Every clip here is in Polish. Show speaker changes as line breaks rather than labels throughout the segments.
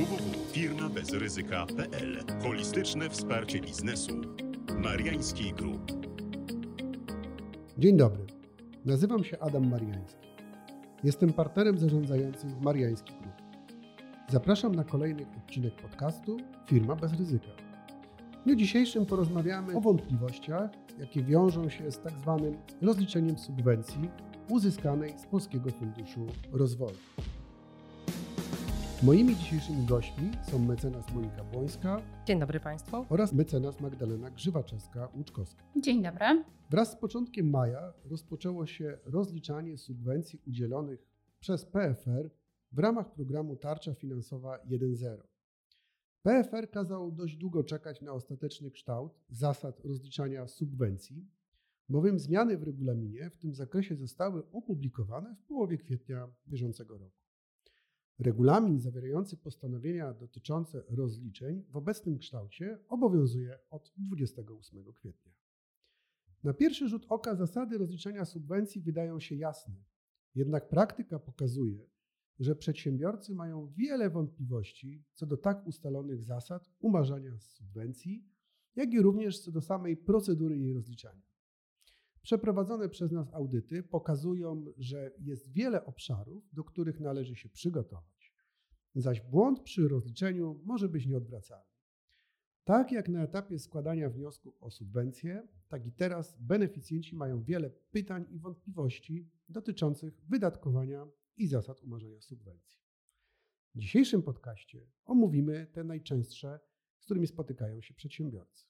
www.firmabezryzyka.pl Holistyczne wsparcie biznesu. Mariański Group.
Dzień dobry. Nazywam się Adam Mariański. Jestem partnerem zarządzającym w Mariański Group. Zapraszam na kolejny odcinek podcastu Firma bez ryzyka. W dniu dzisiejszym porozmawiamy o wątpliwościach, jakie wiążą się z tak zwanym rozliczeniem subwencji uzyskanej z Polskiego Funduszu Rozwoju. Moimi dzisiejszymi gośćmi są mecenas Monika Błońska
Dzień dobry Państwu.
oraz mecenas Magdalena Grzywaczewska-Łuczkowska.
Dzień dobry.
Wraz z początkiem maja rozpoczęło się rozliczanie subwencji udzielonych przez PFR w ramach programu Tarcza Finansowa 1.0. PFR kazał dość długo czekać na ostateczny kształt zasad rozliczania subwencji, bowiem zmiany w regulaminie w tym zakresie zostały opublikowane w połowie kwietnia bieżącego roku. Regulamin zawierający postanowienia dotyczące rozliczeń w obecnym kształcie obowiązuje od 28 kwietnia. Na pierwszy rzut oka zasady rozliczania subwencji wydają się jasne, jednak praktyka pokazuje, że przedsiębiorcy mają wiele wątpliwości co do tak ustalonych zasad umarzania subwencji, jak i również co do samej procedury jej rozliczania. Przeprowadzone przez nas audyty pokazują, że jest wiele obszarów, do których należy się przygotować, zaś błąd przy rozliczeniu może być nieodwracalny. Tak jak na etapie składania wniosku o subwencję, tak i teraz beneficjenci mają wiele pytań i wątpliwości dotyczących wydatkowania i zasad umarzania subwencji. W dzisiejszym podcaście omówimy te najczęstsze, z którymi spotykają się przedsiębiorcy.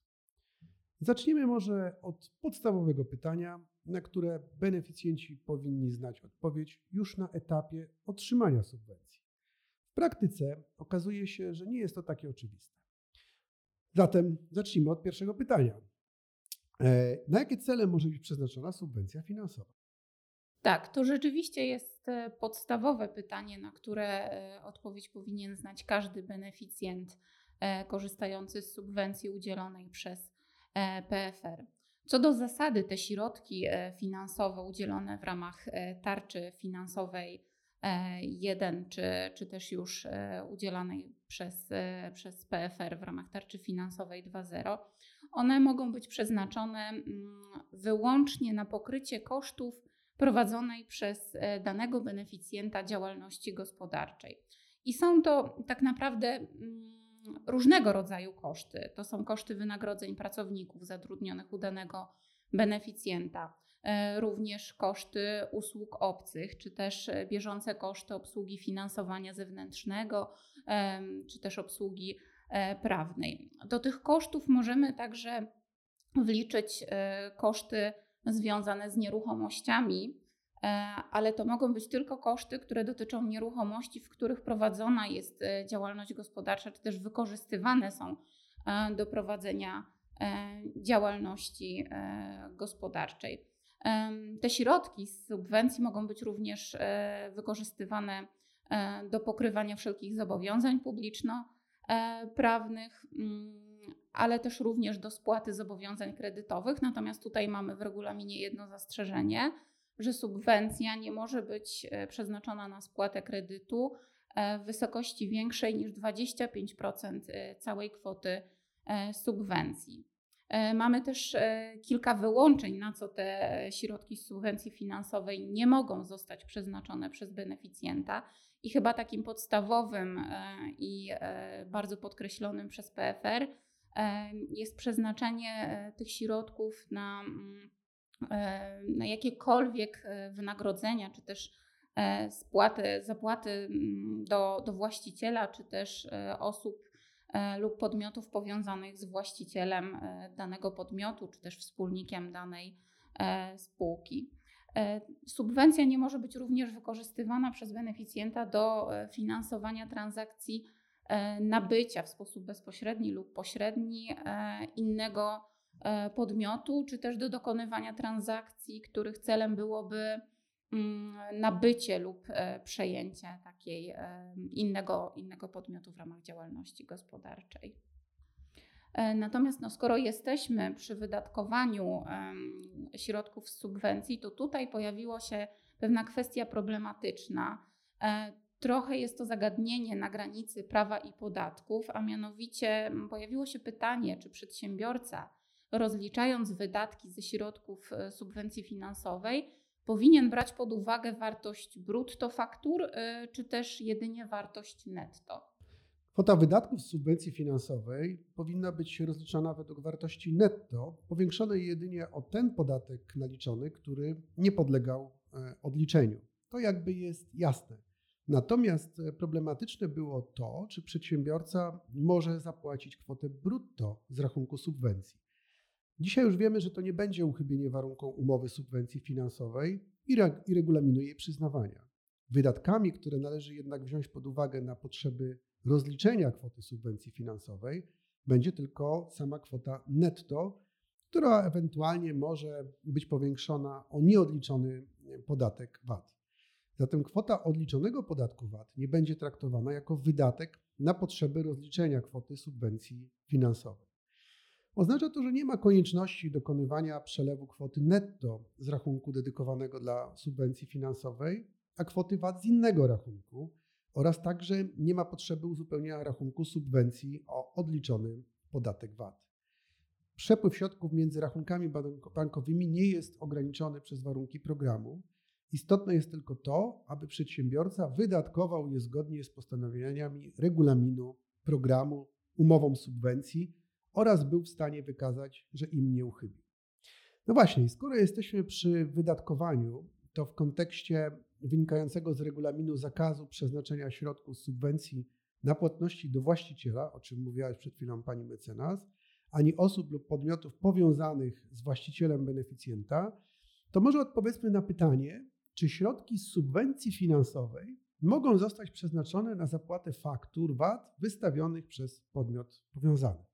Zacznijmy może od podstawowego pytania, na które beneficjenci powinni znać odpowiedź już na etapie otrzymania subwencji. W praktyce okazuje się, że nie jest to takie oczywiste. Zatem zacznijmy od pierwszego pytania. E, Na jakie cele może być przeznaczona subwencja finansowa?
Tak, to rzeczywiście jest e, podstawowe pytanie, na które e, odpowiedź powinien znać każdy beneficjent korzystający z subwencji udzielonej przez PFR. Co do zasady, te środki e, finansowe udzielone w ramach e, tarczy finansowej 1, czy, czy też już e, udzielanej przez, e, przez PFR w ramach tarczy finansowej 2.0, one mogą być przeznaczone mm, wyłącznie na pokrycie kosztów prowadzonej przez e, danego beneficjenta działalności gospodarczej. I są to tak naprawdę mm, różnego rodzaju koszty. To są koszty wynagrodzeń pracowników zatrudnionych u danego beneficjenta, e, również koszty usług obcych, czy też e, bieżące koszty obsługi finansowania zewnętrznego, czy też obsługi e, prawnej. Do tych kosztów możemy także wliczyć koszty związane z nieruchomościami, ale to mogą być tylko koszty, które dotyczą nieruchomości, w których prowadzona jest e, działalność gospodarcza, czy też wykorzystywane są e, do prowadzenia e, działalności e, gospodarczej. Te środki z subwencji mogą być również e, wykorzystywane e, do pokrywania wszelkich zobowiązań publiczno-prawnych, ale też również do spłaty zobowiązań kredytowych. Natomiast tutaj mamy w regulaminie jedno zastrzeżenie, że subwencja nie może być e, przeznaczona na spłatę kredytu e, w wysokości większej niż 25% e, całej kwoty subwencji. Mamy też kilka wyłączeń, na co te środki z subwencji finansowej nie mogą zostać przeznaczone przez beneficjenta. I chyba takim podstawowym i bardzo podkreślonym przez PFR jest przeznaczenie tych środków na, mm, na jakiekolwiek e, wynagrodzenia, czy też e, spłaty, zapłaty mm, do, do właściciela, czy też e, osób e, lub podmiotów powiązanych z właścicielem e, danego podmiotu, czy też wspólnikiem danej e, spółki. E, Subwencja nie może być również wykorzystywana przez beneficjenta do e, finansowania transakcji e, nabycia w sposób bezpośredni lub pośredni e, innego e, podmiotu, czy też do dokonywania transakcji, których celem byłoby mm, nabycie lub e, przejęcie takiej e, innego, innego podmiotu w ramach działalności gospodarczej. E, Natomiast no, skoro jesteśmy przy wydatkowaniu środków z subwencji, to tutaj pojawiła się pewna kwestia problematyczna. E, trochę jest to zagadnienie na granicy prawa i podatków, a mianowicie pojawiło się pytanie, czy przedsiębiorca, rozliczając wydatki ze środków e, subwencji finansowej, powinien brać pod uwagę wartość brutto faktur, e, czy też jedynie wartość netto.
Kwota wydatków z subwencji finansowej powinna być rozliczana według wartości netto, powiększonej jedynie o ten podatek naliczony, który nie podlegał e, odliczeniu. To jakby jest jasne. Natomiast problematyczne było to, czy przedsiębiorca może zapłacić kwotę brutto z rachunku subwencji. Dzisiaj już wiemy, że to nie będzie uchybienie warunkom umowy subwencji finansowej i, re i regulaminu jej przyznawania. Wydatkami, które należy jednak wziąć pod uwagę na potrzeby rozliczenia kwoty subwencji finansowej, będzie tylko sama kwota netto, która ewentualnie może być powiększona o nieodliczony podatek VAT. Zatem kwota odliczonego podatku VAT nie będzie traktowana jako wydatek na potrzeby rozliczenia kwoty subwencji finansowej. Oznacza to, że nie ma konieczności dokonywania przelewu kwoty netto z rachunku dedykowanego dla subwencji finansowej, a kwoty VAT z innego rachunku oraz także nie ma potrzeby uzupełnienia rachunku subwencji o odliczony podatek VAT. Przepływ środków między rachunkami bankowymi nie jest ograniczony przez warunki programu. Istotne jest tylko to, aby przedsiębiorca wydatkował je zgodnie z postanowieniami regulaminu programu, umową subwencji oraz był w stanie wykazać, że im nie uchybił. No właśnie, skoro jesteśmy przy wydatkowaniu, to w kontekście wynikającego z regulaminu zakazu przeznaczenia środków z subwencji na płatności do właściciela, o czym mówiła przed chwilą pani mecenas, ani osób lub podmiotów powiązanych z właścicielem beneficjenta, to może odpowiedzmy na pytanie, czy środki z subwencji finansowej mogą zostać przeznaczone na zapłatę faktur VAT wystawionych przez podmiot powiązany.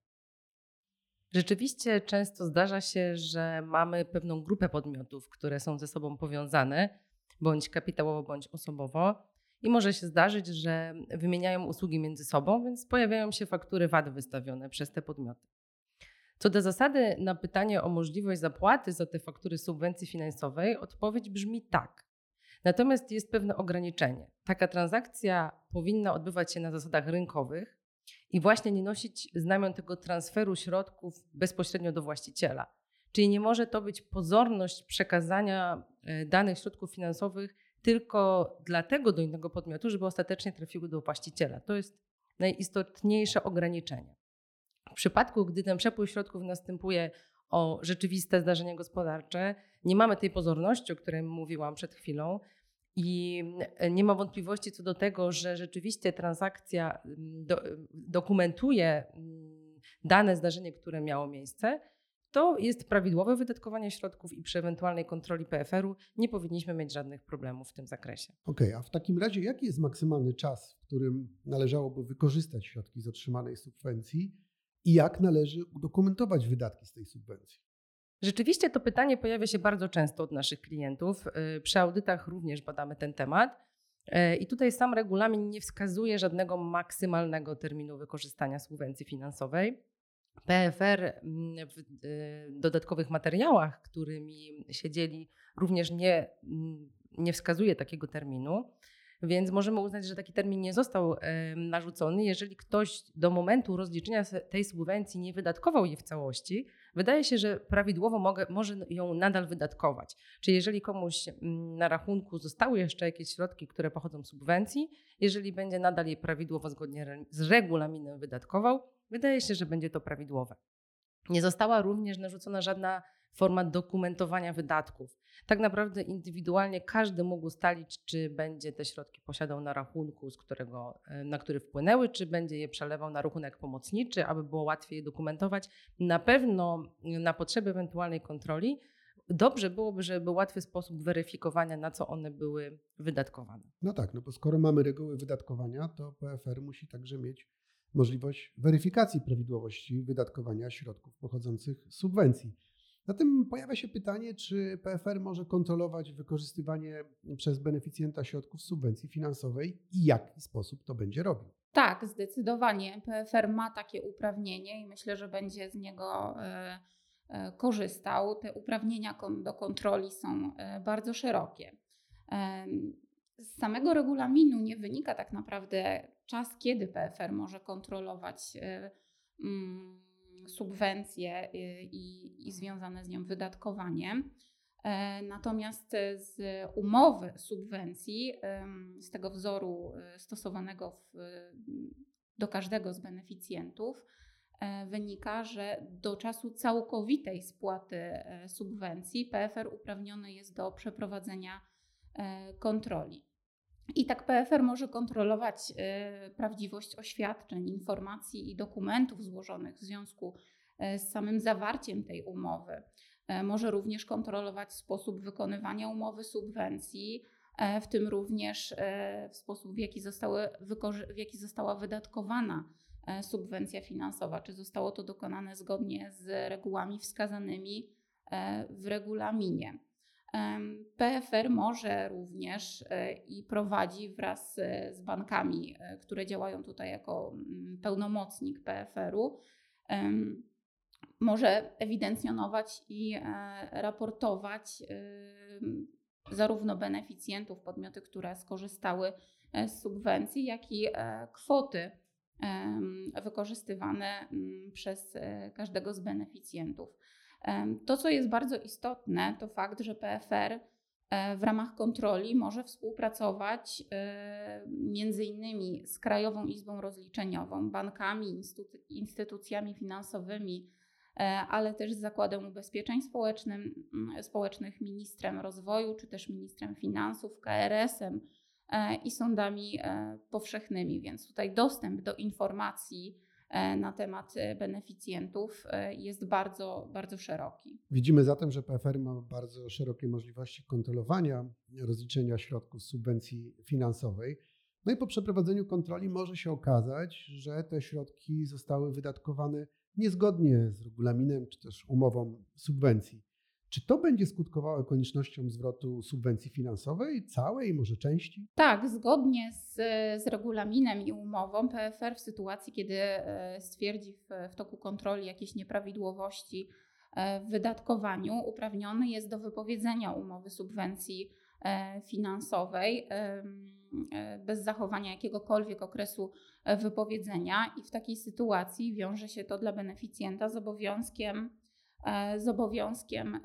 Rzeczywiście często zdarza się, że mamy pewną grupę podmiotów, które są ze sobą powiązane, bądź kapitałowo, bądź osobowo. I może się zdarzyć, że wymieniają usługi między sobą, więc pojawiają się faktury VAT wystawione przez te podmioty. Co do zasady, na pytanie o możliwość zapłaty za te faktury subwencji finansowej, odpowiedź brzmi tak. Natomiast jest pewne ograniczenie. Taka transakcja powinna odbywać się na zasadach rynkowych i właśnie nie nosić znamion tego transferu środków bezpośrednio do właściciela. Czyli nie może to być pozorność przekazania e, danych środków finansowych tylko dlatego do innego podmiotu, żeby ostatecznie trafiły do właściciela. To jest najistotniejsze ograniczenie. W przypadku, gdy ten przepływ środków następuje o rzeczywiste zdarzenie gospodarcze, nie mamy tej pozorności, o której mówiłam przed chwilą, i e, nie ma wątpliwości co do tego, że rzeczywiście transakcja mm, do, dokumentuje mm, dane zdarzenie, które miało miejsce, to jest prawidłowe wydatkowanie środków i przy ewentualnej kontroli PFR-u nie powinniśmy mieć żadnych problemów w tym zakresie.
Okej, okay, a w takim razie jaki jest maksymalny czas, w którym należałoby wykorzystać środki z otrzymanej subwencji i jak należy udokumentować wydatki z tej subwencji?
Rzeczywiście to pytanie pojawia się bardzo często od naszych klientów. Y, przy audytach również badamy ten temat. Y, I tutaj sam regulamin nie wskazuje żadnego maksymalnego terminu wykorzystania subwencji finansowej. PFR mm, w y, dodatkowych materiałach, którymi się dzieli, również nie, mm, nie wskazuje takiego terminu. Więc możemy uznać, że taki termin nie został narzucony, jeżeli ktoś do momentu rozliczenia tej subwencji nie wydatkował jej w całości, wydaje się, że prawidłowo mogę, może ją nadal wydatkować. Czyli jeżeli komuś mm, na rachunku zostały jeszcze jakieś środki, które pochodzą z subwencji, jeżeli będzie nadal je prawidłowo zgodnie z regulaminem wydatkował, wydaje się, że będzie to prawidłowe. Nie została również narzucona żadna forma dokumentowania wydatków. Tak naprawdę indywidualnie każdy mógł ustalić, czy będzie te środki posiadał na rachunku, z którego, e, na który wpłynęły, czy będzie je przelewał na rachunek pomocniczy, aby było łatwiej je dokumentować. Na pewno na potrzeby ewentualnej kontroli dobrze byłoby, żeby był łatwy sposób weryfikowania, na co one były wydatkowane.
No tak, no bo skoro mamy reguły wydatkowania, to PFR musi także mieć możliwość weryfikacji prawidłowości wydatkowania środków pochodzących z subwencji. Zatem pojawia się pytanie, czy PFR może kontrolować wykorzystywanie przez beneficjenta środków subwencji finansowej i jaki sposób to będzie robił.
Tak, zdecydowanie. PFR ma takie uprawnienie i myślę, że będzie z niego e, e, korzystał. Te uprawnienia do kontroli są e, bardzo szerokie. z samego regulaminu nie wynika tak naprawdę czas, kiedy PFR może kontrolować subwencje i, i związane z nią wydatkowanie. E, natomiast z umowy subwencji, z tego wzoru e, stosowanego w, do każdego z beneficjentów, e, wynika, że do czasu całkowitej spłaty subwencji PFR uprawniony jest do przeprowadzenia kontroli. I tak PFR może kontrolować prawdziwość oświadczeń, informacji i dokumentów złożonych w związku z samym zawarciem tej umowy. E, może również kontrolować sposób wykonywania umowy subwencji, w tym również w sposób, w jaki, zostały, w jaki została wydatkowana subwencja finansowa, czy zostało to dokonane zgodnie z regułami wskazanymi w regulaminie. PFR może również i prowadzi wraz z bankami, które działają tutaj jako mm, pełnomocnik PFR-u, może ewidencjonować i e, raportować zarówno beneficjentów, podmioty, które skorzystały e, z subwencji, jak i e, kwoty wykorzystywane mm, przez każdego z beneficjentów. To, co jest bardzo istotne, to fakt, że PFR w ramach kontroli może współpracować między innymi z Krajową Izbą Rozliczeniową, bankami, instytucjami finansowymi, E, ale też z Zakładem Ubezpieczeń Społecznym, Społecznych, ministrem rozwoju, czy też ministrem finansów, KRS-em e, i sądami e, powszechnymi. Więc tutaj dostęp do informacji na temat beneficjentów jest bardzo, bardzo szeroki.
Widzimy zatem, że PFR ma bardzo szerokie możliwości kontrolowania rozliczenia środków z subwencji finansowej. No i po przeprowadzeniu kontroli może się okazać, że te środki zostały wydatkowane niezgodnie z regulaminem czy też umową subwencji. Czy to będzie skutkowało koniecznością zwrotu subwencji finansowej, całej, może części?
Tak, zgodnie z, z regulaminem i umową PFR w sytuacji, kiedy e, stwierdzi w, w toku kontroli jakieś nieprawidłowości e, w wydatkowaniu, uprawniony jest do wypowiedzenia umowy subwencji e, finansowej bez zachowania jakiegokolwiek okresu wypowiedzenia, i w takiej sytuacji wiąże się to dla beneficjenta z obowiązkiem, z obowiązkiem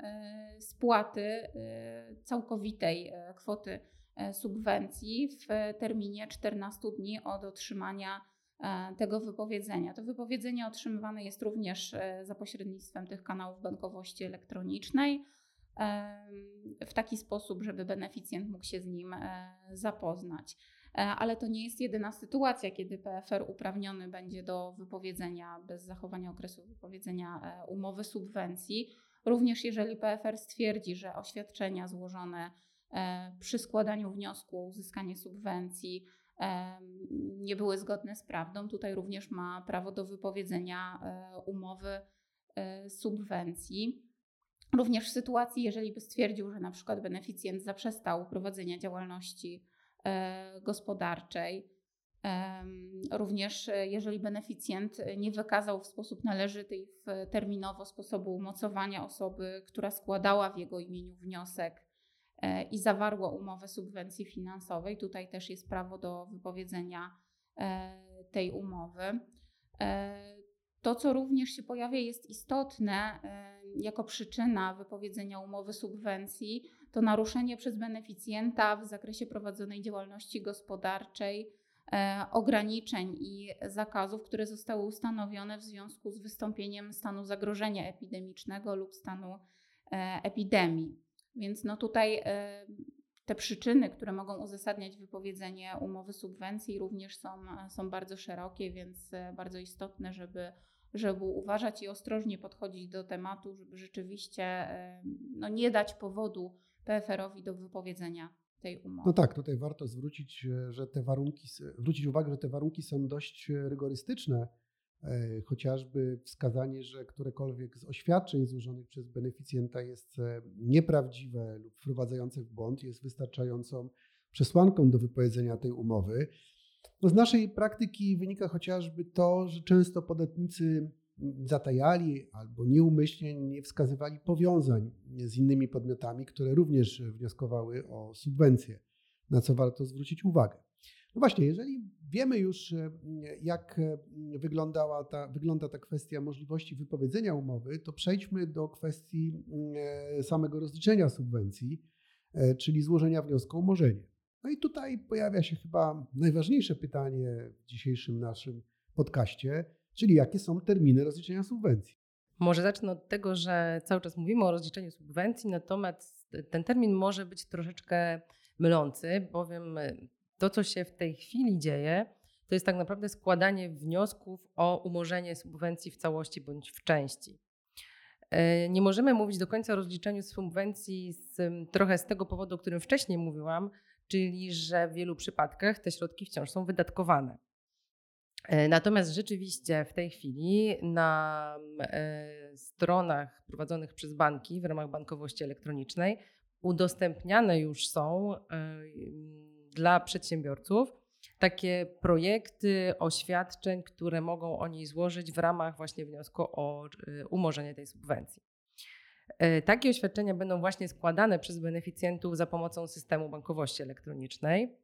spłaty całkowitej kwoty subwencji w terminie 14 dni od otrzymania tego wypowiedzenia. To wypowiedzenie otrzymywane jest również za pośrednictwem tych kanałów bankowości elektronicznej w taki sposób, żeby beneficjent mógł się z nim e, zapoznać. E, ale to nie jest jedyna sytuacja, kiedy PFR uprawniony będzie do wypowiedzenia bez zachowania okresu wypowiedzenia e, umowy subwencji. Również jeżeli PFR stwierdzi, że oświadczenia złożone przy składaniu wniosku o uzyskanie subwencji nie były zgodne z prawdą, tutaj również ma prawo do wypowiedzenia umowy subwencji. Również w sytuacji, jeżeli by stwierdził, że na przykład beneficjent zaprzestał prowadzenia działalności e, gospodarczej, również e, jeżeli beneficjent nie wykazał w sposób należyty i terminowo sposobu umocowania osoby, która składała w jego imieniu wniosek e, i zawarła umowę subwencji finansowej, tutaj też jest prawo do wypowiedzenia tej umowy. To, co również się pojawia, jest istotne jako przyczyna wypowiedzenia umowy subwencji, to naruszenie przez beneficjenta w zakresie prowadzonej działalności gospodarczej e, ograniczeń i zakazów, które zostały ustanowione w związku z wystąpieniem stanu zagrożenia epidemicznego lub stanu e, epidemii. Więc no tutaj te przyczyny, które mogą uzasadniać wypowiedzenie umowy subwencji, również są, są bardzo szerokie, więc bardzo istotne, żeby żeby uważać i ostrożnie podchodzić do tematu, żeby rzeczywiście no, nie dać powodu PFR-owi do wypowiedzenia tej umowy.
No tak, tutaj warto zwrócić, że te warunki, zwrócić uwagę, że te warunki są dość rygorystyczne. E, chociażby wskazanie, że którekolwiek z oświadczeń złożonych przez beneficjenta jest e, nieprawdziwe lub wprowadzające w błąd, jest wystarczającą przesłanką do wypowiedzenia tej umowy. Z naszej praktyki wynika chociażby to, że często podatnicy zatajali albo nieumyślnie nie wskazywali powiązań z innymi podmiotami, które również wnioskowały o subwencje. na co warto zwrócić uwagę. No właśnie, jeżeli wiemy już, e, jak e, wyglądała ta, wygląda ta kwestia możliwości wypowiedzenia umowy, to przejdźmy do kwestii e, samego rozliczenia subwencji, czyli złożenia wniosku o umorzenie. No i tutaj pojawia się chyba najważniejsze pytanie w dzisiejszym naszym podcaście, czyli jakie są terminy rozliczenia subwencji.
Może zacznę od tego, że cały czas mówimy o rozliczeniu subwencji, natomiast ten termin może być troszeczkę mylący, bowiem to, co się w tej chwili dzieje, to jest tak naprawdę składanie wniosków o umorzenie subwencji w całości bądź w części. E, nie możemy mówić do końca o rozliczeniu subwencji z, trochę z tego powodu, o którym wcześniej mówiłam, czyli że w wielu przypadkach te środki wciąż są wydatkowane. E, natomiast rzeczywiście w tej chwili na e, stronach prowadzonych przez banki w ramach bankowości elektronicznej udostępniane już są dla przedsiębiorców takie projekty oświadczeń, które mogą oni złożyć w ramach właśnie wniosku o umorzenie tej subwencji. E, takie oświadczenia będą właśnie składane przez beneficjentów za pomocą systemu bankowości elektronicznej.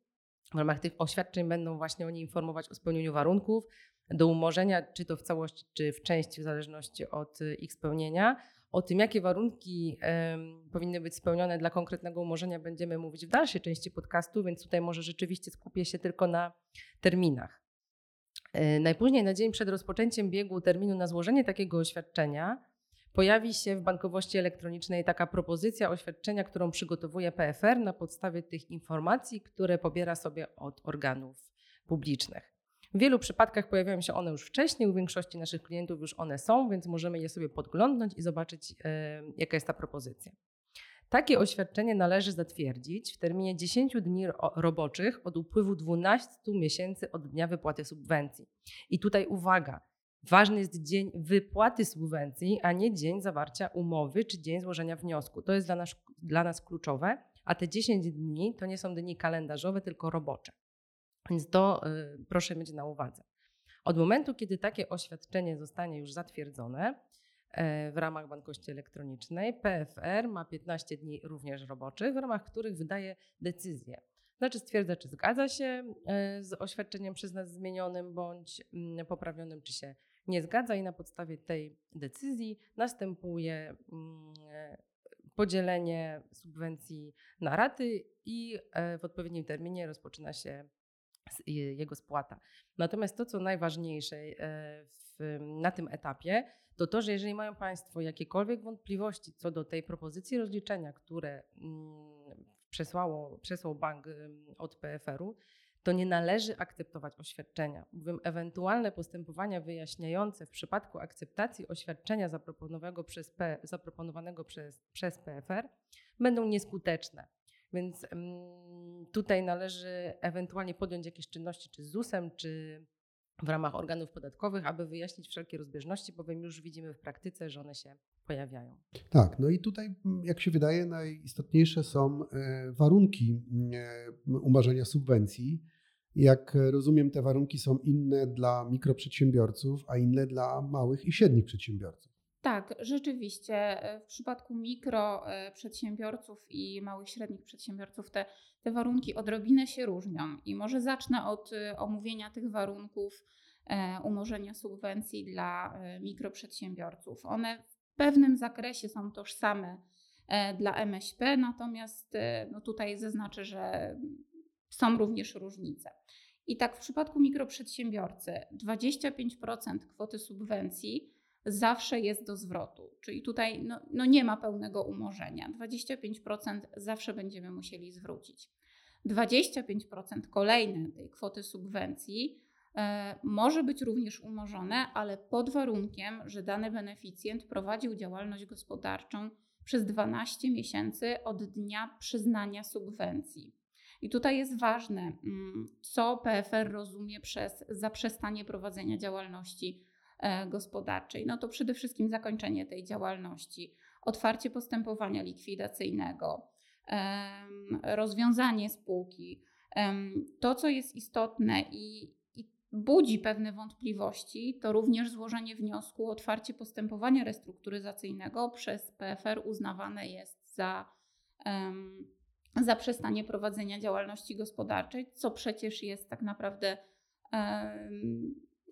W ramach tych oświadczeń będą właśnie oni informować o spełnieniu warunków do umorzenia, czy to w całości, czy w części, w zależności od y, ich spełnienia, o tym, jakie warunki powinny być spełnione dla konkretnego umorzenia, będziemy mówić w dalszej części podcastu, więc tutaj może rzeczywiście skupię się tylko na terminach. E, najpóźniej na dzień przed rozpoczęciem biegu terminu na złożenie takiego oświadczenia pojawi się w bankowości elektronicznej taka propozycja oświadczenia, którą przygotowuje PFR na podstawie tych informacji, które pobiera sobie od organów publicznych. W wielu przypadkach pojawiają się one już wcześniej, u większości naszych klientów już one są, więc możemy je sobie podglądnąć i zobaczyć, jaka jest ta propozycja. Takie oświadczenie należy zatwierdzić w terminie 10 dni roboczych od upływu 12 miesięcy od dnia wypłaty subwencji. I tutaj uwaga, ważny jest dzień wypłaty subwencji, a nie dzień zawarcia umowy czy dzień złożenia wniosku. To jest dla nas, dla nas kluczowe, a te 10 dni to nie są dni kalendarzowe, tylko robocze. Więc to y, proszę mieć na uwadze. Od momentu, kiedy takie oświadczenie zostanie już zatwierdzone e, w ramach bankowości elektronicznej, PFR ma 15 dni również roboczych, w ramach których wydaje decyzję. Znaczy stwierdza, czy zgadza się e, z oświadczeniem przez nas zmienionym bądź mm, poprawionym, czy się nie zgadza i na podstawie tej decyzji następuje mm, podzielenie subwencji na raty i e, w odpowiednim terminie rozpoczyna się jego spłata. Natomiast to, co najważniejsze e, w, na tym etapie, to to, że jeżeli mają Państwo jakiekolwiek wątpliwości co do tej propozycji rozliczenia, które mm, przesłało, przesłał bank od PFR-u, to nie należy akceptować oświadczenia, bowiem ewentualne postępowania wyjaśniające w przypadku akceptacji oświadczenia zaproponowanego przez, P, zaproponowanego przez, przez PFR będą nieskuteczne. Więc tutaj należy ewentualnie podjąć jakieś czynności czy z ZUS-em, czy w ramach organów podatkowych, aby wyjaśnić wszelkie rozbieżności, bowiem już widzimy w praktyce, że one się pojawiają.
Tak, no i tutaj, jak się wydaje, najistotniejsze są e, warunki e, umarzenia subwencji. Jak rozumiem, te warunki są inne dla mikroprzedsiębiorców, a inne dla małych i średnich przedsiębiorców.
Tak, rzeczywiście. E, w przypadku mikroprzedsiębiorców e, i małych, średnich przedsiębiorców te, te warunki odrobinę się różnią. I może zacznę od e, omówienia tych warunków umorzenia subwencji dla mikroprzedsiębiorców. One w pewnym zakresie są tożsame dla MŚP, natomiast no tutaj zaznaczę, że są również różnice. I tak w przypadku mikroprzedsiębiorcy 25% kwoty subwencji zawsze jest do zwrotu. Czyli tutaj no, no nie ma pełnego umorzenia. 25% zawsze będziemy musieli zwrócić. 25% kolejne tej kwoty subwencji e, może być również umorzone, ale pod warunkiem, że dany beneficjent prowadził działalność gospodarczą przez 12 miesięcy od dnia przyznania subwencji. I tutaj jest ważne, mm, co PFR rozumie przez zaprzestanie prowadzenia działalności E, gospodarczej, no to przede wszystkim zakończenie tej działalności, otwarcie postępowania likwidacyjnego, rozwiązanie spółki. To, co jest istotne i, budzi pewne wątpliwości, to również złożenie wniosku o otwarcie postępowania restrukturyzacyjnego przez PFR uznawane jest za zaprzestanie prowadzenia działalności gospodarczej, co przecież jest tak naprawdę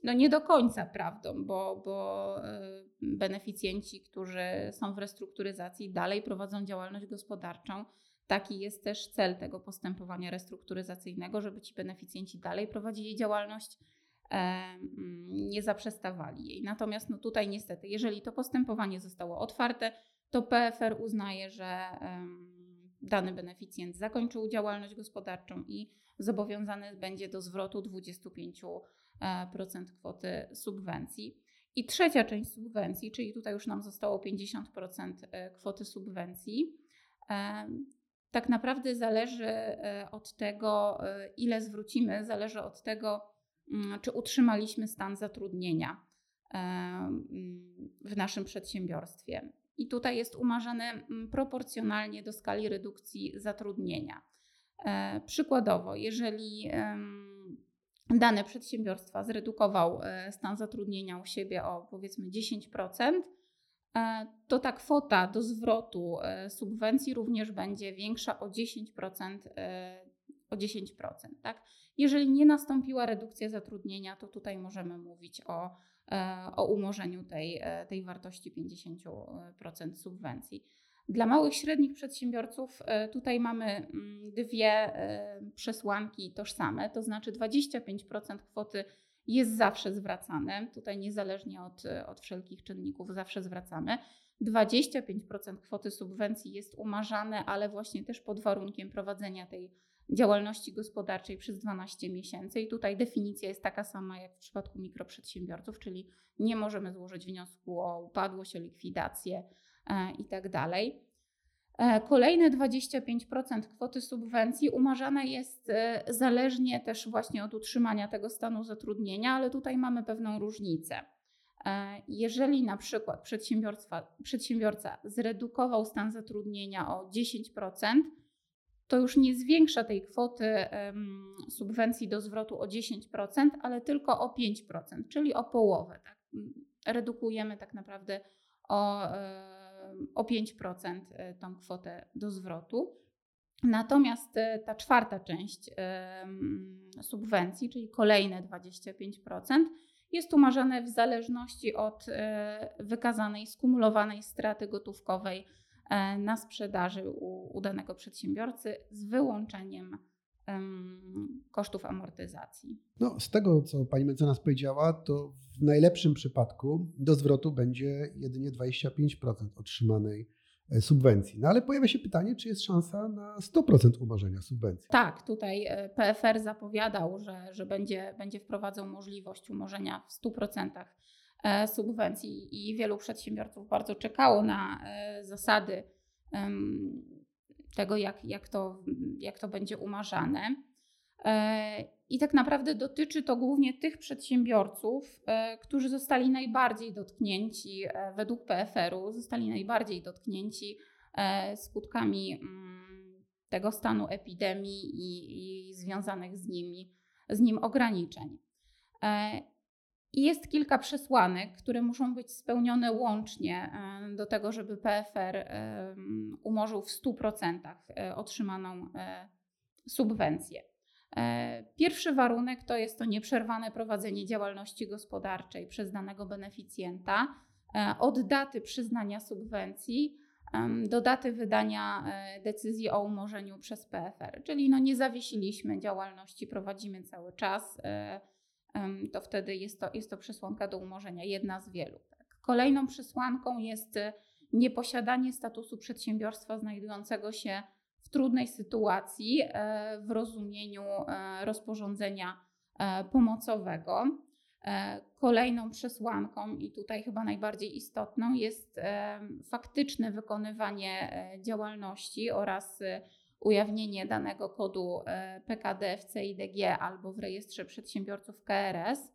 no nie do końca prawdą, bo, bo beneficjenci, którzy są w restrukturyzacji, dalej prowadzą działalność gospodarczą. Taki jest też cel tego postępowania restrukturyzacyjnego, żeby ci beneficjenci dalej prowadzili działalność, nie zaprzestawali jej. Natomiast no tutaj niestety, jeżeli to postępowanie zostało otwarte, to PFR uznaje, że dany beneficjent zakończył działalność gospodarczą i zobowiązany będzie do zwrotu 25% e, kwoty subwencji. I trzecia część subwencji, czyli tutaj już nam zostało 50% e, kwoty subwencji, e, tak naprawdę zależy od tego, ile zwrócimy, zależy od tego, mm, czy utrzymaliśmy stan zatrudnienia w naszym przedsiębiorstwie. I tutaj jest umarzane mm, proporcjonalnie do skali redukcji zatrudnienia. E, przykładowo, jeżeli dane przedsiębiorstwa zredukował e, stan zatrudnienia u siebie o powiedzmy 10%, e, to ta kwota do zwrotu subwencji również będzie większa o 10%. O 10% tak? Jeżeli nie nastąpiła redukcja zatrudnienia, to tutaj możemy mówić o, o umorzeniu tej, tej wartości 50% subwencji. Dla małych i średnich przedsiębiorców e, tutaj mamy mm, dwie e, przesłanki tożsame, to znaczy 25% kwoty jest zawsze zwracane, tutaj niezależnie od, od wszelkich czynników zawsze zwracamy. 25% kwoty subwencji jest umarzane, ale właśnie też pod warunkiem prowadzenia tej działalności gospodarczej przez 12 miesięcy. I tutaj definicja jest taka sama jak w przypadku mikroprzedsiębiorców, czyli nie możemy złożyć wniosku o upadłość, o likwidację E, i tak. E, kolejne 25% kwoty subwencji umarzane jest e, zależnie też właśnie od utrzymania tego stanu zatrudnienia, ale tutaj mamy pewną różnicę. Jeżeli na przykład przedsiębiorca zredukował stan zatrudnienia o 10%, to już nie zwiększa tej kwoty subwencji do zwrotu o 10%, ale tylko o 5%, czyli o połowę. Tak? Redukujemy tak naprawdę o o 5% e, tą kwotę do zwrotu. Natomiast e, ta czwarta część subwencji, czyli kolejne 25%, jest umarzane w zależności od e, wykazanej, skumulowanej straty gotówkowej na sprzedaży u, u danego przedsiębiorcy z wyłączeniem kosztów amortyzacji.
No, z tego, co pani mecenas powiedziała, to w najlepszym przypadku do zwrotu będzie jedynie 25% otrzymanej e, subwencji. No ale pojawia się pytanie, czy jest szansa na 100% umorzenia subwencji?
Tak, tutaj e, PFR zapowiadał, że, że będzie, będzie wprowadzał możliwość umorzenia w 100% e, subwencji i wielu przedsiębiorców bardzo czekało na zasady tego, jak, jak, to, jak to będzie umarzane. E, I tak naprawdę dotyczy to głównie tych przedsiębiorców, e, którzy zostali najbardziej dotknięci, e, według PFR-u, zostali najbardziej dotknięci skutkami mm, tego stanu epidemii i, i związanych z, nimi, z nim ograniczeń. I jest kilka przesłanek, które muszą być spełnione łącznie do tego, żeby PFR umorzył w 100% otrzymaną subwencję. E, pierwszy warunek to jest to nieprzerwane prowadzenie działalności gospodarczej przez danego beneficjenta e, od daty przyznania subwencji do daty wydania e, decyzji o umorzeniu przez PFR. Czyli no nie zawiesiliśmy działalności, prowadzimy cały czas, to wtedy jest to, jest to przesłanka do umorzenia, jedna z wielu. Tak. Kolejną przesłanką jest nieposiadanie statusu przedsiębiorstwa znajdującego się w trudnej sytuacji e, w rozumieniu e, rozporządzenia e, pomocowego. Kolejną przesłanką, i tutaj chyba najbardziej istotną, jest faktyczne wykonywanie działalności oraz ujawnienie danego kodu PKD w CIDG albo w rejestrze przedsiębiorców KRS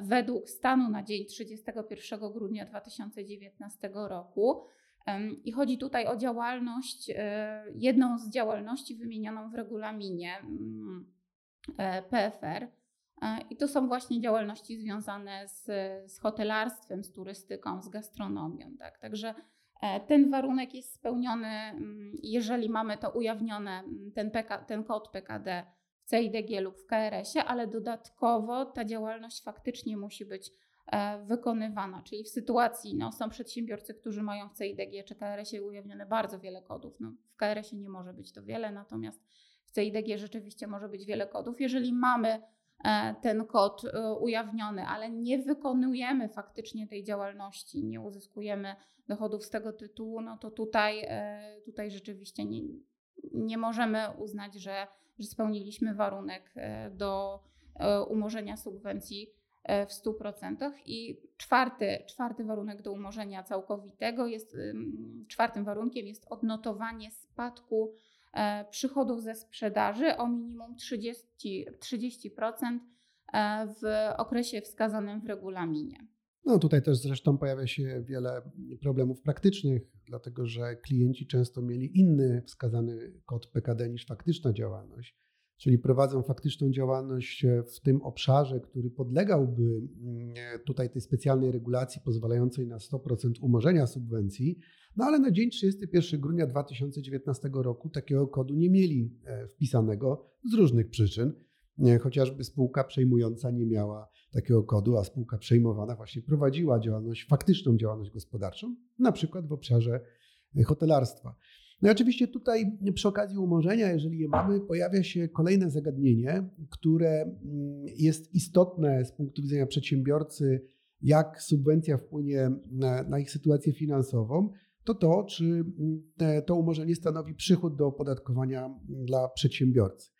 według stanu na dzień 31 grudnia 2019 roku i chodzi tutaj o działalność, e, jedną z działalności wymienioną w regulaminie mm, e, PFR. E, I to są właśnie działalności związane z, z hotelarstwem, z turystyką, z gastronomią. Tak? Także ten warunek jest spełniony, mm, jeżeli mamy to ujawnione, mm, ten, PK, ten kod PKD w CIDG lub w KRS-ie, ale dodatkowo ta działalność faktycznie musi być E, wykonywana. Czyli w sytuacji, no, są przedsiębiorcy, którzy mają w CIDG czy KRS-ie ujawnione bardzo wiele kodów. No, w KRS-ie nie może być to wiele, natomiast w CIDG rzeczywiście może być wiele kodów. Jeżeli mamy e, ten kod e, ujawniony, ale nie wykonujemy faktycznie tej działalności, nie uzyskujemy dochodów z tego tytułu, no to tutaj, tutaj rzeczywiście nie, nie możemy uznać, że, że spełniliśmy warunek do umorzenia subwencji E, w 100%. I czwarty, czwarty warunek do umorzenia całkowitego jest, czwartym warunkiem jest odnotowanie spadku e, przychodów ze sprzedaży o minimum 30%, 30% e, w okresie wskazanym w regulaminie.
No tutaj też zresztą pojawia się wiele problemów praktycznych, dlatego że klienci często mieli inny wskazany kod PKD niż faktyczna działalność czyli prowadzą faktyczną działalność e, w tym obszarze, który podlegałby mm, e, tutaj tej specjalnej regulacji pozwalającej na 100% umorzenia subwencji, no ale na dzień 31 grudnia 2019 roku takiego kodu nie mieli e, wpisanego z różnych przyczyn. Chociażby spółka przejmująca nie miała takiego kodu, a spółka przejmowana właśnie prowadziła działalność, faktyczną działalność gospodarczą, na przykład w obszarze hotelarstwa. No i oczywiście tutaj przy okazji umorzenia, jeżeli je mamy, pojawia się kolejne zagadnienie, które mm, jest istotne z punktu widzenia przedsiębiorcy, jak subwencja wpłynie na, na ich sytuację finansową, to to, czy mm, te, to umorzenie stanowi przychód do opodatkowania dla przedsiębiorcy.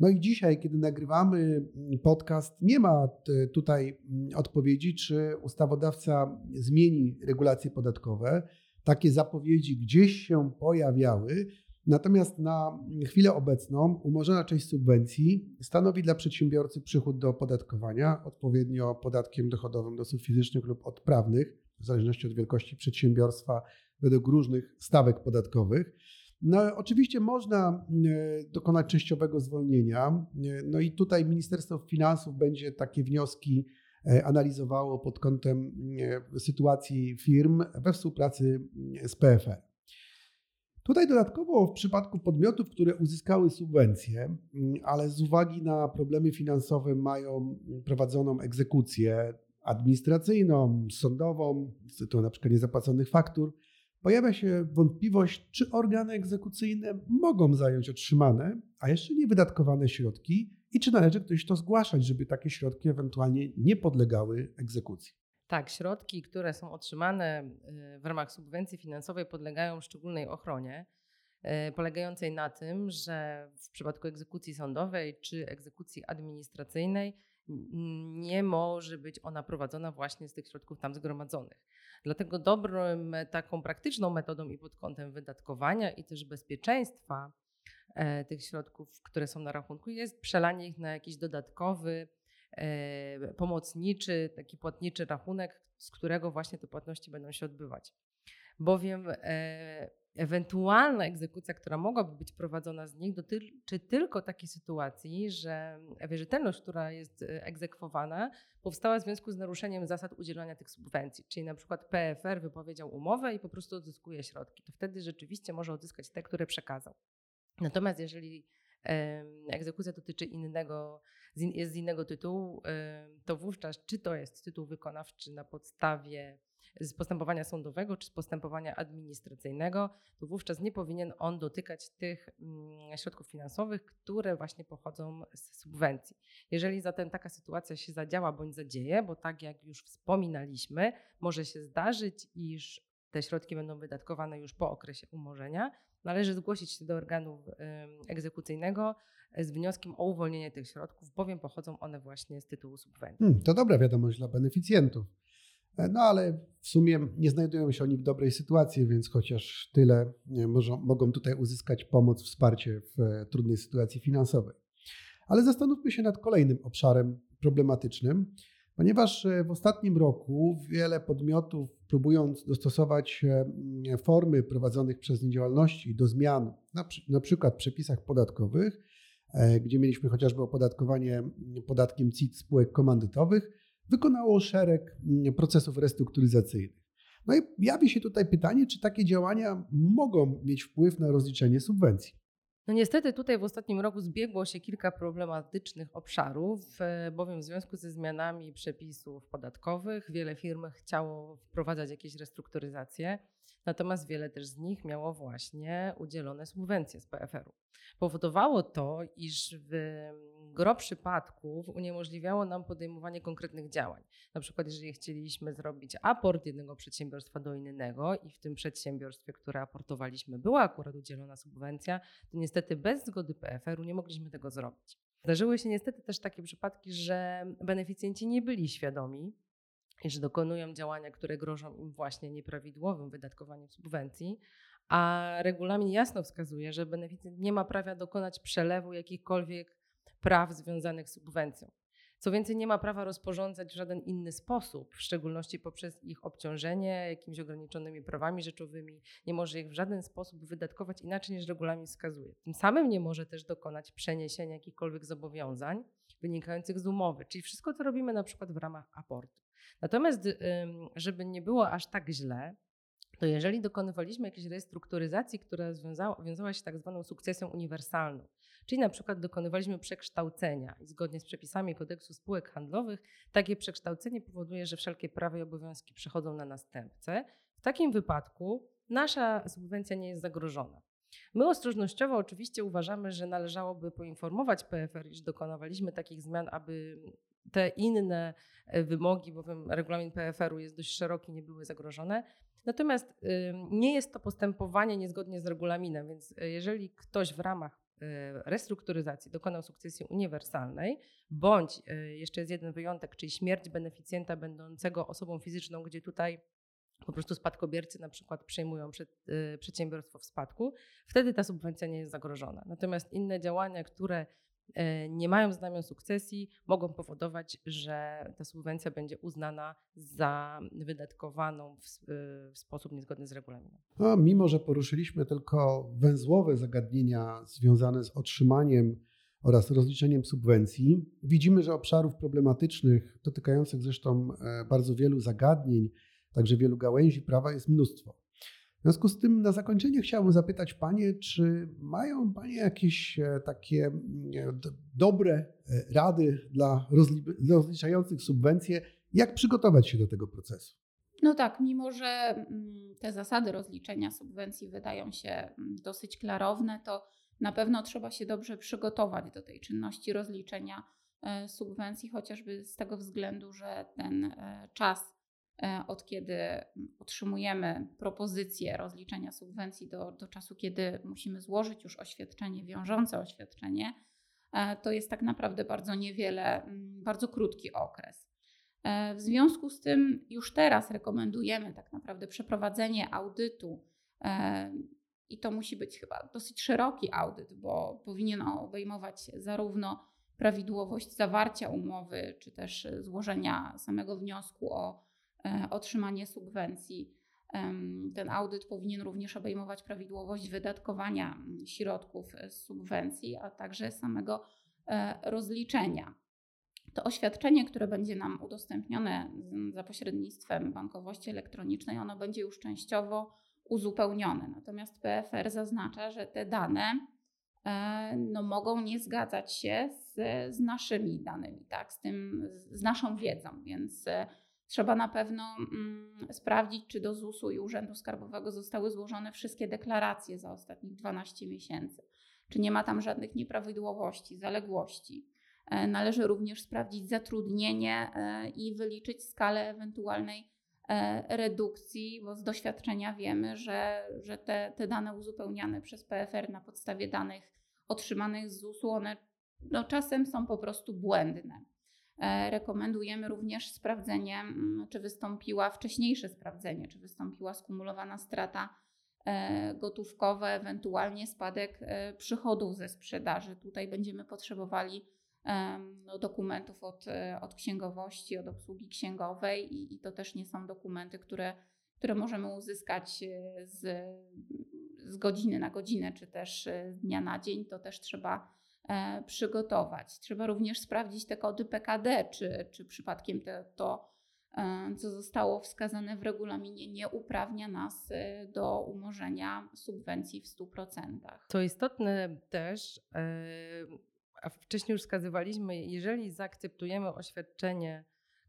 No i dzisiaj, kiedy nagrywamy mm, podcast, nie ma tutaj odpowiedzi, czy ustawodawca zmieni regulacje podatkowe takie zapowiedzi gdzieś się pojawiały, natomiast na chwilę obecną umorzona część subwencji stanowi dla przedsiębiorcy przychód do opodatkowania, odpowiednio podatkiem dochodowym do osób fizycznych lub odprawnych, w zależności od wielkości przedsiębiorstwa, według różnych stawek podatkowych. No, oczywiście można e, dokonać częściowego zwolnienia. E, no i tutaj Ministerstwo Finansów będzie takie wnioski analizowało pod kątem e, sytuacji firm we współpracy z PFR. Tutaj dodatkowo w przypadku podmiotów, które uzyskały subwencje, ale z uwagi na problemy finansowe mają prowadzoną egzekucję administracyjną, sądową, z tytułu na przykład niezapłaconych faktur, pojawia się wątpliwość, czy organy egzekucyjne mogą zająć otrzymane, a jeszcze nie wydatkowane środki i czy należy ktoś to zgłaszać, żeby takie środki ewentualnie nie podlegały egzekucji.
Tak, środki, które są otrzymane y, w ramach subwencji finansowej podlegają szczególnej ochronie, y, polegającej na tym, że w przypadku egzekucji sądowej czy egzekucji administracyjnej nie może być ona prowadzona właśnie z tych środków tam zgromadzonych. Dlatego dobrą taką praktyczną metodą i pod kątem wydatkowania i też bezpieczeństwa tych środków, które są na rachunku, jest przelanie ich na jakiś dodatkowy, e, pomocniczy, taki płatniczy rachunek, z którego właśnie te płatności będą się odbywać. Bowiem e, ewentualna egzekucja, która mogłaby być prowadzona z nich, dotyczy tylko takiej sytuacji, że wierzytelność, która jest egzekwowana, powstała w związku z naruszeniem zasad udzielania tych subwencji. Czyli na przykład PFR wypowiedział umowę i po prostu odzyskuje środki. To wtedy rzeczywiście może odzyskać te, które przekazał. Natomiast jeżeli egzekucja dotyczy innego, jest z innego tytułu, to wówczas czy to jest tytuł wykonawczy na podstawie z postępowania sądowego czy z postępowania administracyjnego, to wówczas nie powinien on dotykać tych mm, środków finansowych, które właśnie pochodzą z subwencji. Jeżeli zatem taka sytuacja się zadziała bądź zadzieje, bo tak jak już wspominaliśmy, może się zdarzyć, iż te środki będą wydatkowane już po okresie umorzenia, należy zgłosić się do organu egzekucyjnego e, z wnioskiem o uwolnienie tych środków, bowiem pochodzą one właśnie z tytułu subwencji.
Hmm, to dobra wiadomość dla beneficjentów. E, no ale w sumie nie znajdują się oni w dobrej sytuacji, więc chociaż tyle może, mogą tutaj uzyskać pomoc, wsparcie w e, trudnej sytuacji finansowej. Ale zastanówmy się nad kolejnym obszarem problematycznym, ponieważ w ostatnim roku wiele podmiotów próbując dostosować e, formy prowadzonych przez nie działalności do zmian, na, na przykład w przepisach podatkowych, e, gdzie mieliśmy chociażby opodatkowanie podatkiem CIT spółek komandytowych, wykonało szereg procesów restrukturyzacyjnych. No i jawi się tutaj pytanie, czy takie działania mogą mieć wpływ na rozliczenie subwencji.
No niestety tutaj w ostatnim roku zbiegło się kilka problematycznych obszarów, e, bowiem w związku ze zmianami przepisów podatkowych wiele firm chciało wprowadzać jakieś restrukturyzacje, natomiast wiele też z nich miało właśnie udzielone subwencje z PFR-u. Powodowało to, iż w gro przypadków uniemożliwiało nam podejmowanie konkretnych działań. Na przykład, jeżeli chcieliśmy zrobić aport jednego przedsiębiorstwa do innego i w tym przedsiębiorstwie, które aportowaliśmy, była akurat udzielona subwencja, to niestety bez zgody PFR-u nie mogliśmy tego zrobić. Zdarzyły się niestety też takie przypadki, że beneficjenci nie byli świadomi, że dokonują działania, które grożą im właśnie nieprawidłowym wydatkowaniem subwencji, a regulamin jasno wskazuje, że beneficjent nie ma prawa dokonać przelewu jakichkolwiek praw związanych z subwencją. Co więcej, nie ma prawa rozporządzać w żaden inny sposób, w szczególności poprzez ich obciążenie jakimiś ograniczonymi prawami rzeczowymi. Nie może ich w żaden sposób wydatkować inaczej niż regulamin wskazuje. Tym samym nie może też dokonać przeniesienia jakichkolwiek zobowiązań wynikających z umowy, czyli wszystko, co robimy na przykład w ramach aportu. Natomiast, żeby nie było aż tak źle, to jeżeli dokonywaliśmy jakiejś restrukturyzacji, która związała, wiązała się tak zwaną sukcesją uniwersalną, czyli na przykład dokonywaliśmy przekształcenia i zgodnie z przepisami kodeksu spółek handlowych, takie przekształcenie powoduje, że wszelkie prawa i obowiązki przechodzą na następcę. W takim wypadku nasza subwencja nie jest zagrożona. My ostrożnościowo oczywiście uważamy, że należałoby poinformować PFR, iż dokonywaliśmy takich zmian, aby te inne e, wymogi, bowiem regulamin PFR-u jest dość szeroki, nie były zagrożone. Natomiast nie jest to postępowanie niezgodnie z regulaminem, więc e, jeżeli ktoś w ramach e, restrukturyzacji dokonał sukcesji uniwersalnej, bądź jeszcze jest jeden wyjątek, czyli śmierć beneficjenta będącego osobą fizyczną, gdzie tutaj po prostu spadkobiercy na przykład przejmują przed, przedsiębiorstwo w spadku, wtedy ta subwencja nie jest zagrożona. Natomiast inne działania, które E, nie mają znamion sukcesji, mogą powodować, że ta subwencja będzie uznana za wydatkowaną w, e, w sposób niezgodny z regulaminem.
No, mimo, że poruszyliśmy tylko węzłowe zagadnienia związane z otrzymaniem oraz rozliczeniem subwencji, widzimy, że obszarów problematycznych, dotykających zresztą e, bardzo wielu zagadnień, także wielu gałęzi prawa jest mnóstwo. W związku z tym na zakończenie chciałbym zapytać Panie, czy mają Panie jakieś e, takie mm, dobre e, rady dla rozliczających subwencje, jak przygotować się do tego procesu?
No tak, mimo że mm, te zasady rozliczenia subwencji wydają się mm, dosyć klarowne, to na pewno trzeba się dobrze przygotować do tej czynności rozliczenia e, subwencji, chociażby z tego względu, że ten czas E, od kiedy otrzymujemy propozycję rozliczenia subwencji do, do czasu, kiedy musimy złożyć już oświadczenie, wiążące oświadczenie, e, to jest tak naprawdę bardzo niewiele, bardzo krótki okres. E, w związku z tym już teraz rekomendujemy tak naprawdę przeprowadzenie audytu i to musi być chyba dosyć szeroki audyt, bo powinien obejmować zarówno prawidłowość zawarcia umowy, czy też złożenia samego wniosku o E, otrzymanie subwencji. Ten audyt powinien również obejmować prawidłowość wydatkowania mm, środków z subwencji, a także samego e, rozliczenia. To oświadczenie, które będzie nam udostępnione za pośrednictwem bankowości elektronicznej, ono będzie już częściowo uzupełnione. Natomiast PFR zaznacza, że te dane e, no, mogą nie zgadzać się z, z naszymi danymi, tak, z, tym, z naszą wiedzą, więc Trzeba na pewno mm, sprawdzić, czy do ZUS-u i Urzędu Skarbowego zostały złożone wszystkie deklaracje za ostatnich 12 miesięcy, czy nie ma tam żadnych nieprawidłowości, zaległości. E, należy również sprawdzić zatrudnienie e, i wyliczyć skalę ewentualnej e, redukcji, bo z doświadczenia wiemy, że, że te, te dane uzupełniane przez PFR na podstawie danych otrzymanych z ZUS-u, one no, czasem są po prostu błędne. E, rekomendujemy również sprawdzenie, mm, czy wystąpiła wcześniejsze sprawdzenie, czy wystąpiła skumulowana strata e, gotówkowa, ewentualnie spadek e, przychodów ze sprzedaży. Tutaj będziemy potrzebowali no, dokumentów od, od księgowości, od obsługi księgowej i, i to też nie są dokumenty, które, które możemy uzyskać z, z godziny na godzinę, czy też z dnia na dzień. To też trzeba przygotować. Trzeba również sprawdzić te kody PKD, czy, czy przypadkiem te, to e, co zostało wskazane w regulaminie, nie uprawnia nas e, do umorzenia subwencji w 100%.
To istotne też, e, a wcześniej już wskazywaliśmy, jeżeli zaakceptujemy oświadczenie,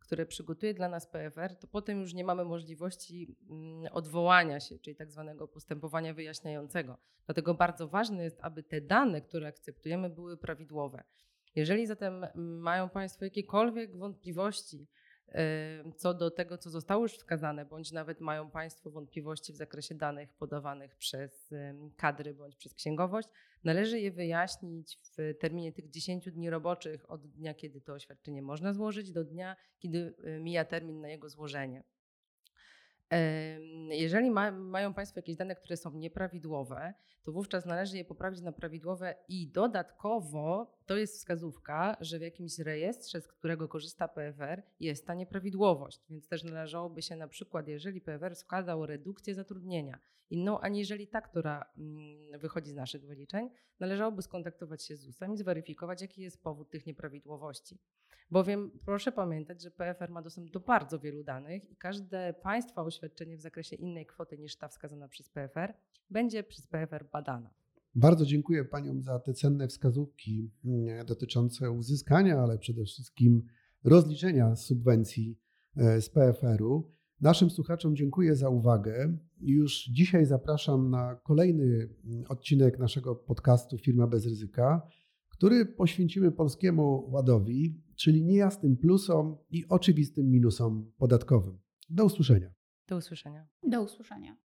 które przygotuje dla nas PFR, to potem już nie mamy możliwości mm, odwołania się, czyli tak zwanego postępowania wyjaśniającego. Dlatego bardzo ważne jest, aby te dane, które akceptujemy, były prawidłowe. Jeżeli zatem mają Państwo jakiekolwiek wątpliwości co do tego, co zostało już wskazane, bądź nawet mają Państwo wątpliwości w zakresie danych podawanych przez kadry bądź przez księgowość, należy je wyjaśnić w terminie tych 10 dni roboczych od dnia, kiedy to oświadczenie można złożyć, do dnia, kiedy mija termin na jego złożenie. Jeżeli ma, mają Państwo jakieś dane, które są nieprawidłowe, to wówczas należy je poprawić na prawidłowe i dodatkowo to jest wskazówka, że w jakimś rejestrze, z którego korzysta PFR, jest ta nieprawidłowość. Więc też należałoby się na przykład, jeżeli PFR wskazał redukcję zatrudnienia, inną aniżeli ta, która mm, wychodzi z naszych wyliczeń, należałoby skontaktować się z ZUS-em i zweryfikować, jaki jest powód tych nieprawidłowości. Bowiem proszę pamiętać, że PFR ma dostęp do bardzo wielu danych i każde państwa oświadczenie w zakresie innej kwoty niż ta wskazana przez PFR będzie przez PFR badana.
Bardzo dziękuję Paniom za te cenne wskazówki mm, dotyczące uzyskania, ale przede wszystkim rozliczenia subwencji e, z PFR-u. Naszym słuchaczom dziękuję za uwagę. Już dzisiaj zapraszam na kolejny mm, odcinek naszego podcastu Firma bez ryzyka, który poświęcimy Polskiemu Ładowi, czyli niejasnym plusom i oczywistym minusom podatkowym. Do usłyszenia.
Do usłyszenia.
Do usłyszenia.